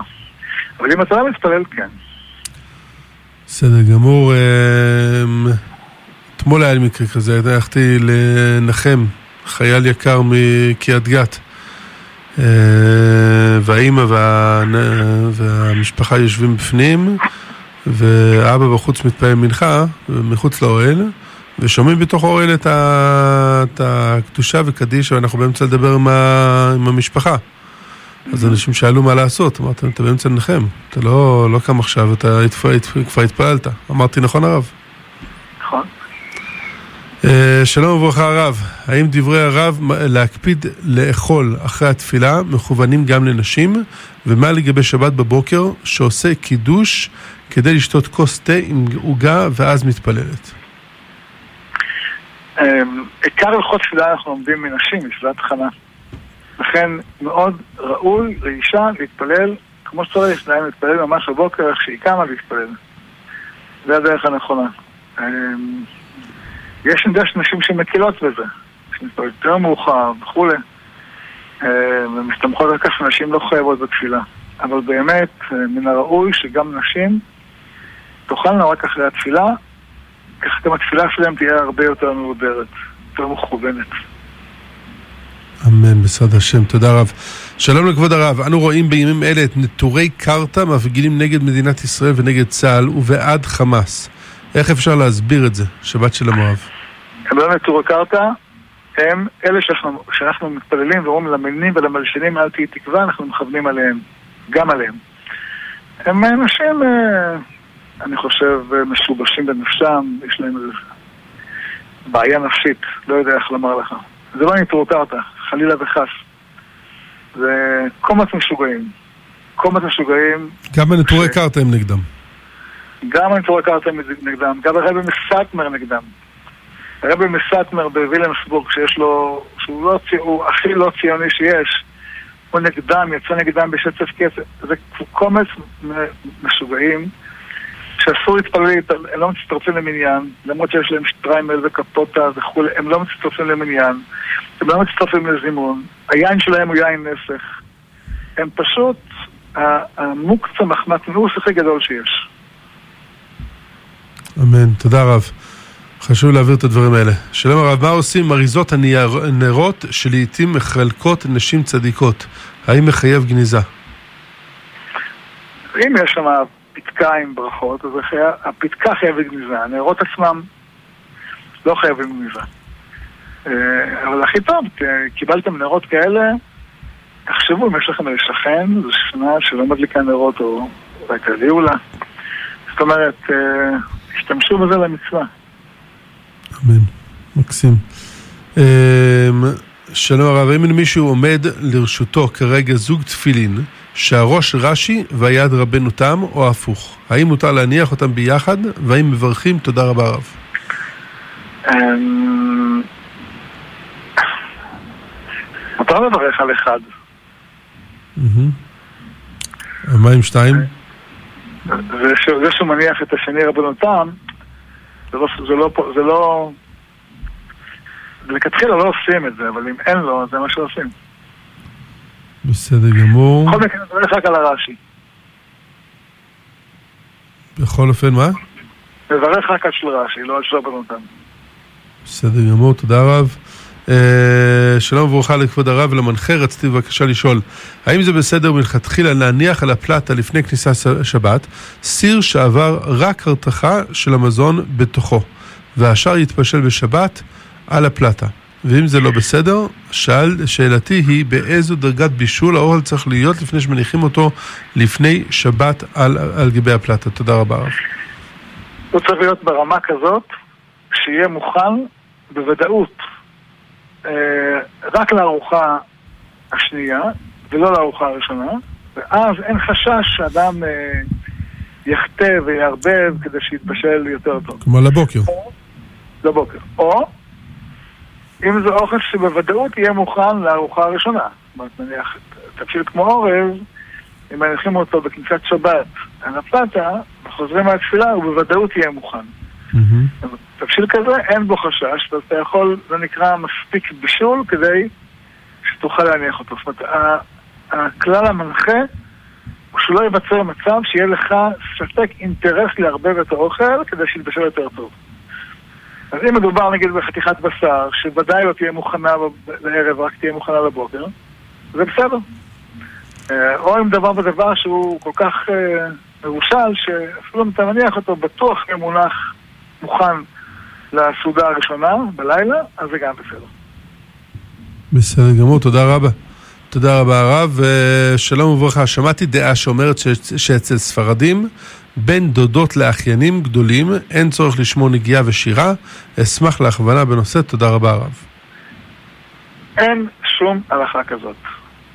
B: אבל אם אתה לא מתפלל, כן.
A: בסדר גמור. אמ, אתמול היה לי מקרה כזה, הלכתי לנחם חייל יקר מקריית גת. אה, והאימא וה... והמשפחה יושבים בפנים, ואבא בחוץ מתפעל מנחה, מחוץ לאוהל, ושומעים בתוך האוהל את, ה... את הקדושה וקדיש, ואנחנו באמצע לדבר עם, ה, עם המשפחה. אז אנשים שאלו מה לעשות, אמרתי להם, אתה באמצע לנחם, אתה לא, לא קם עכשיו, אתה התפ... כבר התפללת. אמרתי, נכון הרב?
B: נכון.
A: אה, שלום וברכה הרב, האם דברי הרב להקפיד לאכול אחרי התפילה מכוונים גם לנשים? ומה לגבי שבת בבוקר שעושה קידוש כדי לשתות כוס תה עם עוגה ואז מתפללת?
B: אמ, עיקר הלכות תפילה אנחנו לומדים מנשים, מתפילת חנה. לכן מאוד ראוי לאישה להתפלל כמו שצריך, להם להתפלל ממש בבוקר, איך שהיא קמה להתפלל. זה הדרך הנכונה. אמ, יש נדש נשים שמקילות בזה, שמתפלל יותר מאוחר וכולי, אמ, ומסתמכות על כך שנשים לא חייבות בתפילה. אבל באמת, אה, מן הראוי שגם נשים תאכלנה רק אחרי התפילה, ככה גם התפילה שלהם תהיה הרבה יותר מעודרת, יותר מכוונת.
A: אמן, בסעד השם, תודה רב. שלום לכבוד הרב, אנו רואים בימים אלה את נטורי קרתא מפגינים נגד מדינת ישראל ונגד צה"ל ובעד חמאס. איך אפשר להסביר את זה? שבת הרב.
B: הם לא נטורי קרתא, הם אלה שאנחנו, שאנחנו מתפללים ואומרים למלינים ולמלשינים אל תהי תקווה, אנחנו מכוונים עליהם, גם עליהם. הם אנשים, אה, אני חושב, משובשים בנפשם, יש להם איזו בעיה נפשית, לא יודע איך לומר לך. זה לא נטורי קרתא, חלילה וחס. זה קומץ משוגעים. קומץ משוגעים.
A: גם בנטורי ש... קרתא הם נגדם.
B: גם בנטורי קרתא הם נגדם, גם הרבי מסטמר נגדם. הרבי מסטמר בווילמסבורג, שיש לו, שהוא לא, הוא הכי לא ציוני שיש, הוא נגדם, יצא נגדם בשצף כסף. זה קומץ משוגעים. שאסור להתפלל, הם לא מצטרפים למניין, למרות שיש להם שטריימל וקפוטה וכולי, הם לא מצטרפים למניין, הם לא מצטרפים לזימון, היין שלהם הוא יין נסך. הם פשוט המוקצה מחמטנוס הכי גדול שיש.
A: אמן, תודה רב. חשוב להעביר את הדברים האלה. שלום הרב, מה עושים עם אריזות הנרות שלעיתים מחלקות נשים צדיקות? האם מחייב גניזה?
B: אם יש שם פתקה עם ברכות, אז הפתקה חייבת גניזה, הנרות עצמם לא חייבים גניזה. אה, אבל הכי טוב, קיבלתם נרות כאלה, תחשבו אם יש לכם איזה שכן, זו שכנה שלא מדליקה נרות או אולי תביאו לה. זאת אומרת, אה, השתמשו בזה למצווה.
A: אמן, מקסים. שלום הרב, האם מישהו עומד לרשותו כרגע זוג תפילין שהראש רש"י והיד רבנו תם, או הפוך? האם מותר להניח אותם ביחד, והאם מברכים תודה רבה רב?
B: אמ, מותר לברך על אחד.
A: ומה עם שתיים?
B: זה שהוא מניח את השני רבנו תם, זה לא, זה לא, זה לא, לכתחילה לא עושים את זה, אבל אם אין לו, זה מה שעושים.
A: בסדר גמור.
B: בכל מקרה, מברך רק על הרש"י.
A: בכל אופן, מה?
B: מברך רק על של רש"י, לא על של רבנותם.
A: בסדר גמור, תודה רב. Uh, שלום וברכה לכבוד הרב ולמנחה, רציתי בבקשה לשאול, האם זה בסדר מלכתחילה להניח על הפלטה לפני כניסה שבת סיר שעבר רק הרתחה של המזון בתוכו, והשאר יתבשל בשבת על הפלטה? ואם זה לא בסדר, שאל, שאלתי היא באיזו דרגת בישול האוכל צריך להיות לפני שמניחים אותו לפני שבת על, על גבי הפלטה. תודה רבה רב.
B: הוא צריך להיות ברמה כזאת שיהיה מוכן בוודאות אה, רק לארוחה השנייה ולא לארוחה הראשונה, ואז אין חשש שאדם אה, יחטא ויערבב כדי שיתבשל יותר טוב.
A: כמו לבוקר.
B: או, לבוקר. או אם זה אוכל שבוודאות יהיה מוכן לארוחה הראשונה. זאת אומרת, נניח, תפשיל כמו אורז, אם מניחים אותו בכניסת שבת על הפלטה, וחוזרים מהתפילה, הוא בוודאות יהיה מוכן. Mm-hmm. תבשיל כזה, אין בו חשש, ואתה יכול, זה נקרא מספיק בישול כדי שתוכל להניח אותו. זאת אומרת, הכלל המנחה הוא שלא ייווצר מצב שיהיה לך ספק אינטרס לערבב את האוכל כדי שיתבשל יותר טוב. אז אם מדובר נגיד בחתיכת בשר, שוודאי לא תהיה מוכנה לערב, רק תהיה מוכנה לבוקר, זה בסדר. אה, או אם דבר בדבר שהוא כל כך אה, מרושל, שאפילו אם אתה מניח אותו, בטוח יהיה מונח מוכן לסעודה הראשונה בלילה, אז זה גם בסדר.
A: בסדר גמור, תודה רבה. תודה רבה הרב, שלום וברכה. שמעתי דעה שאומרת ש... שאצל ספרדים, בין דודות לאחיינים גדולים, אין צורך לשמוע נגיעה ושירה. אשמח להכוונה בנושא, תודה רבה הרב.
B: אין שום הלכה כזאת.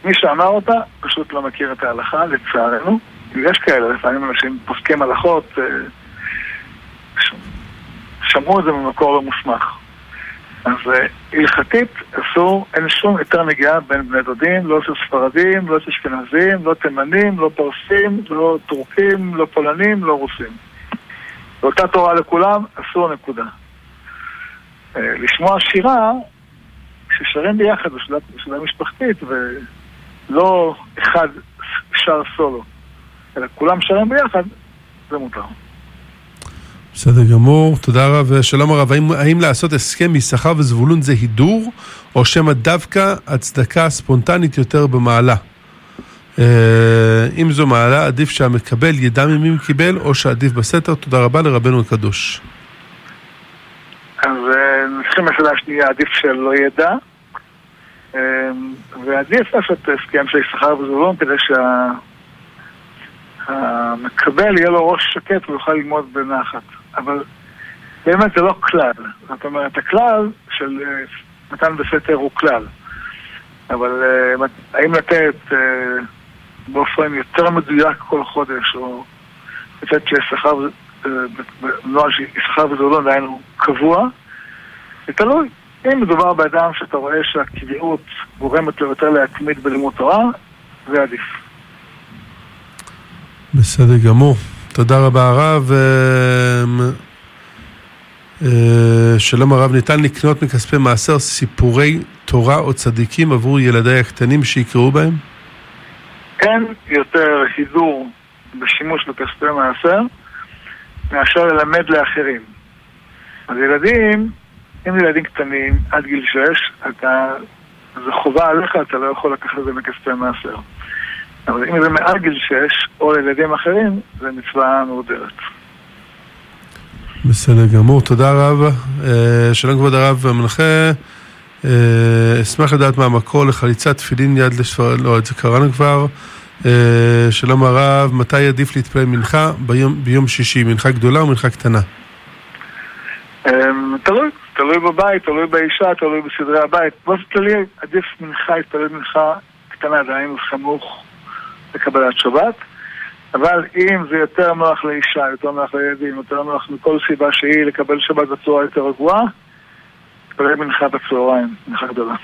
B: מי שאמר אותה פשוט לא מכיר את ההלכה, לצערנו. יש כאלה, לפעמים אנשים פוסקים הלכות, אה, שמעו את זה ממקור לא מוסמך. אז אה, הלכתית אסור, אין שום יותר נגיעה בין בני דודים, לא אצל ספרדים, לא אצל אשכנזים, לא תימנים, לא פרסים, לא טורקים, לא פולנים, לא רוסים. באותה תורה לכולם, אסור נקודה. אה, לשמוע שירה, כששרים ביחד בשבילה משפחתית, ולא אחד שר סולו, אלא כולם שרים ביחד, זה מותר.
A: בסדר גמור, תודה רב. שלום הרב, האם, האם לעשות הסכם משכר וזבולון זה הידור, או שמא דווקא הצדקה ספונטנית יותר במעלה? אה, אם זו מעלה, עדיף שהמקבל ידע ממי קיבל, או שעדיף בסתר. תודה רבה לרבנו הקדוש.
B: אז אה, נתחיל מהשאלה השנייה, עדיף שלא ידע. אה, ועדיף לעשות הסכם של שכר וזבולון כדי שהמקבל יהיה לו ראש שקט ויוכל ללמוד בנחת. אבל באמת זה לא כלל. זאת אומרת, הכלל של אה, מתן בסתר הוא כלל. אבל אה, האם לתת אה, באופן יותר מדויק כל חודש, או לתת שכר, נוהל שכר וזולון, דהיינו קבוע, זה תלוי. אם מדובר באדם שאתה רואה שהקביעות גורמת לו יותר להתמיד בלימוד תורה, זה עדיף.
A: בסדר גמור. תודה רבה הרב. אמ, אה, שלום הרב, ניתן לקנות מכספי מעשר סיפורי תורה או צדיקים עבור ילדיי הקטנים שיקראו בהם?
B: אין יותר הידור בשימוש בכספי מעשר מאשר ללמד לאחרים. אז ילדים, אם ילדים קטנים עד גיל 6, אתה, זה חובה עליך, אתה לא יכול לקחת את זה מכספי מעשר. אבל אם זה מעל גיל 6, או לילדים אחרים, זה מצווה מאודרת.
A: בסדר גמור, תודה רב. אה, שלום כבוד הרב המנחה. אה, אשמח לדעת מה המקור לחליצת תפילין יד לשפר... לא, את זה קראנו כבר. אה, שלום הרב, מתי עדיף להתפלל מנחה? ביום, ביום שישי, מנחה גדולה או מנחה קטנה?
B: תלוי, תלוי בבית, תלוי באישה, תלוי בסדרי הבית. באופן כללי עדיף מנחה, להתפלל מנחה קטנה, דהיינו סמוך לקבלת שבת, אבל אם זה יותר נוח לאישה, יותר נוח לילדים, יותר נוח מכל סיבה שהיא לקבל שבת בצורה יותר רגועה, תתפלל מנחה בצהריים, מנחה גדולה.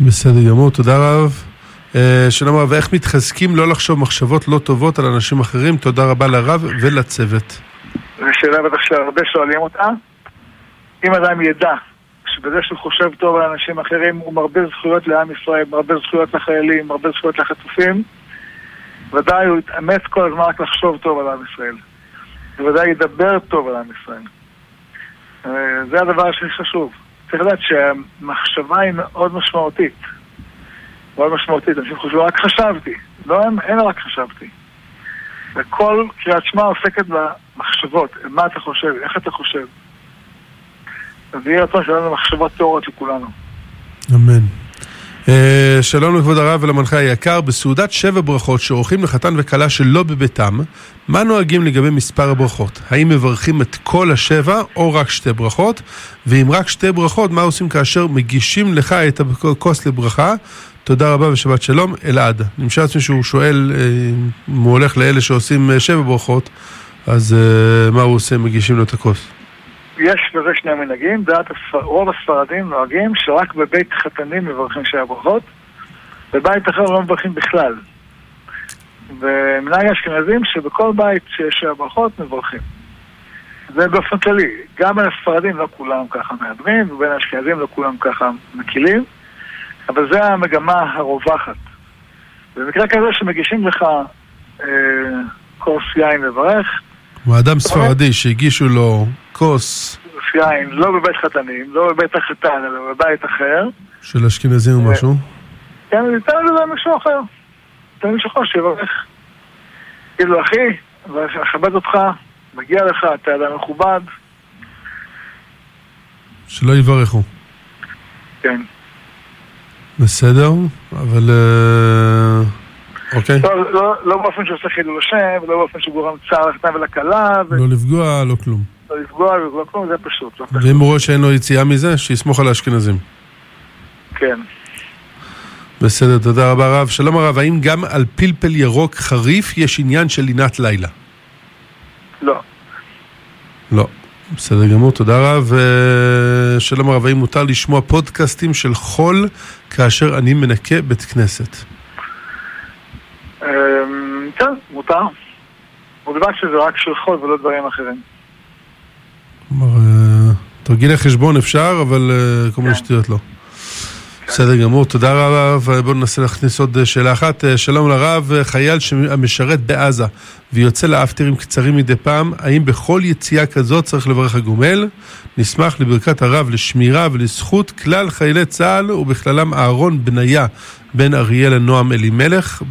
A: בסדר גמור, תודה רב. אה, שלום רב, איך מתחזקים לא לחשוב מחשבות לא טובות על אנשים אחרים? תודה רבה לרב ולצוות.
B: זו שאלה בטח שהרבה שואלים אותה. אם אדם ידע שבזה שהוא חושב טוב על אנשים אחרים הוא מרבה זכויות לעם ישראל, מרבה זכויות לחיילים, מרבה זכויות לחטופים, ודאי הוא יתאמץ כל הזמן רק לחשוב טוב על עם ישראל. בוודאי ידבר טוב על עם ישראל. אה, זה הדבר הכי חשוב. צריך לדעת שהמחשבה היא מאוד משמעותית. מאוד משמעותית. אנשים חושבים, רק חשבתי. לא, אין רק חשבתי. וכל קריאת שמע עוסקת במחשבות. מה אתה חושב? איך אתה חושב? אז יהי רצון שיהיה לנו מחשבות טהורות לכולנו.
A: אמן. שלום לכבוד הרב ולמנחה היקר, בסעודת שבע ברכות שעורכים לחתן וכלה שלא בביתם, מה נוהגים לגבי מספר הברכות? האם מברכים את כל השבע או רק שתי ברכות? ואם רק שתי ברכות, מה עושים כאשר מגישים לך את הכוס לברכה? תודה רבה ושבת שלום, אלעד. משער לעצמי שהוא שואל uh, אם הוא הולך לאלה שעושים uh, שבע ברכות, אז uh, מה הוא עושה? מגישים לו את הכוס.
B: יש בזה שני מנהגים, דעת. רוב הספרדים נוהגים שרק בבית חתנים מברכים שתי הברכות, בבית אחר לא מברכים בכלל. ומנהג האשכנזים שבכל בית שיש שתי הברכות מברכים. זה באופן כללי, גם בין הספרדים לא כולם ככה מהדרים, ובין האשכנזים לא כולם ככה מקילים, אבל זה המגמה הרווחת. במקרה כזה שמגישים לך אה, כוס יין לברך,
A: הוא אדם ספרדי שהגישו לו כוס.
B: יין, לא בבית חתנים, לא בבית החתן, אלא בבית אחר.
A: של אשכנזים או משהו?
B: כן, ניתן לזה משהו אחר. ניתן מישהו אחר שיברך. כאילו, אחי, אכבד אותך, מגיע לך, אתה אדם מכובד.
A: שלא יברכו.
B: כן.
A: בסדר, אבל... אה, אוקיי.
B: לא, לא, לא באופן שעושה חילול השם, ולא באופן שגורם צער לחתן ולכלה,
A: לא לפגוע, לא כלום.
B: ולא לפגוע, ולא כלום, זה פשוט. לא
A: ואם הוא רואה שאין לו יציאה מזה, שיסמוך על האשכנזים.
B: כן.
A: בסדר, תודה רבה רב. שלום הרב, האם גם על פלפל ירוק חריף יש עניין של לינת לילה?
B: לא.
A: לא. בסדר גמור, תודה רב. אה, שלום הרב, האם מותר לשמוע פודקאסטים של חול כאשר אני מנקה בית כנסת?
B: אמ, כן, מותר. ובלבד שזה רק של חול ולא דברים אחרים.
A: כלומר, אה, תרגילי חשבון אפשר, אבל אה, כל מיני
B: כן.
A: שטויות לא. בסדר גמור, תודה רבה, ובואו ננסה להכניס עוד אה, שאלה אחת. אה, שלום לרב, אה, חייל שמשרת בעזה ויוצא לאפטרים קצרים מדי פעם, האם בכל יציאה כזאת צריך לברך הגומל? נשמח לברכת הרב לשמירה ולזכות כלל חיילי צה"ל, ובכללם אהרון בניה בן אריאלה נועם אלימלך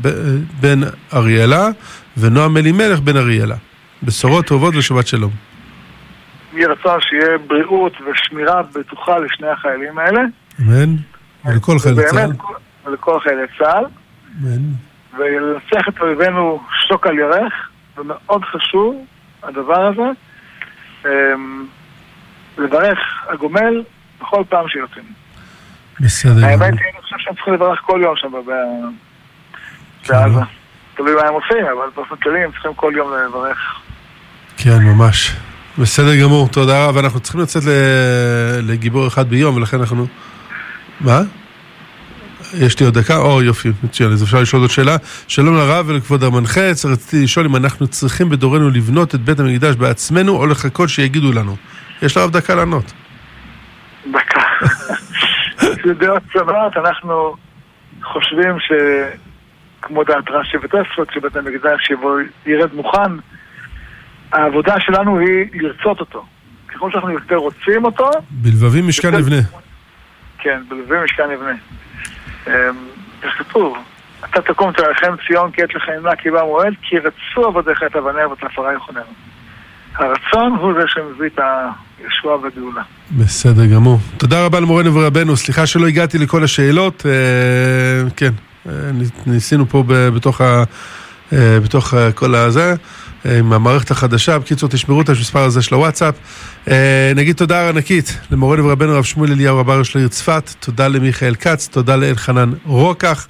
A: בן אריאלה, ונועם אלימלך בן אריאלה. בשורות טובות ושבת שלום.
B: יהי רצון שיהיה בריאות ושמירה בטוחה לשני החיילים האלה.
A: אמן. ולכל חיילי צה"ל.
B: ולכל חיילי צה"ל. ולנצח את אויבינו שוק על ירך, ומאוד חשוב הדבר הזה, אמ, לברך הגומל בכל פעם שיוצאים.
A: בסדר
B: האמת. היא, אני חושב שהם צריכים לברך כל יום שם ב- בעזה. תלוי מה הם עושים, אבל באופן כללי הם צריכים כל יום לברך.
A: כן, ממש. בסדר גמור, תודה רבה. אנחנו צריכים לצאת לגיבור אחד ביום, ולכן אנחנו... מה? יש לי עוד דקה? או, יופי, מצוין. אז אפשר לשאול עוד שאלה. שלום לרב ולכבוד המנחץ, רציתי לשאול אם אנחנו צריכים בדורנו לבנות את בית המקדש בעצמנו, או לחכות שיגידו לנו. יש לרב דקה לענות.
B: דקה. זה דעות אנחנו חושבים ש... כמו דעת רש"י ותוספות, שבית המקדש יבוא, ירד מוכן. העבודה שלנו היא לרצות אותו. ככל שאנחנו יותר רוצים אותו,
A: בלבבים משכן
B: יותר-
A: נבנה.
B: כן, בלבי משכן יבנה. אמ, איך כתוב? אתה תקום תרחם ציון כי עת לך ימנע כי בא מועד, כי רצו עבדיך את אבניה ואת עפרה יכוננו. הרצון הוא זה שמביא את הישועה והגאולה.
A: בסדר גמור. תודה רבה למורנו ורבנו, סליחה שלא הגעתי לכל השאלות. אה, כן, אה, ניסינו פה בתוך, אה, כל הזה, עם המערכת החדשה. בקיצור, תשמרו את המספר הזה של הוואטסאפ. אה, נגיד תודה ענקית למורנו ורבנו הרב שמואל אליהו רב הראש לעיר צפת, תודה למיכאל כץ, תודה לאלחנן רוקח.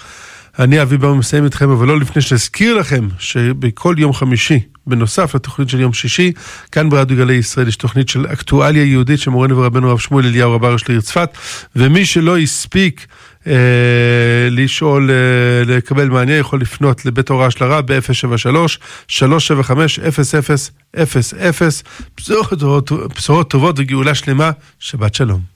A: אני אבי בר מסיים איתכם, אבל לא לפני שאזכיר לכם שבכל יום חמישי, בנוסף לתוכנית של יום שישי, כאן ברדיו גלי ישראל יש תוכנית של אקטואליה יהודית של מורנו ורבנו הרב שמואל אליהו רב הראש לעיר צפת, ומי שלא הספיק לשאול, אה, לקבל מענה, יכול לפנות לבית ההוראה של הרב ב-073-375-0000, בשורות, בשורות טובות וגאולה שלמה, שבת שלום.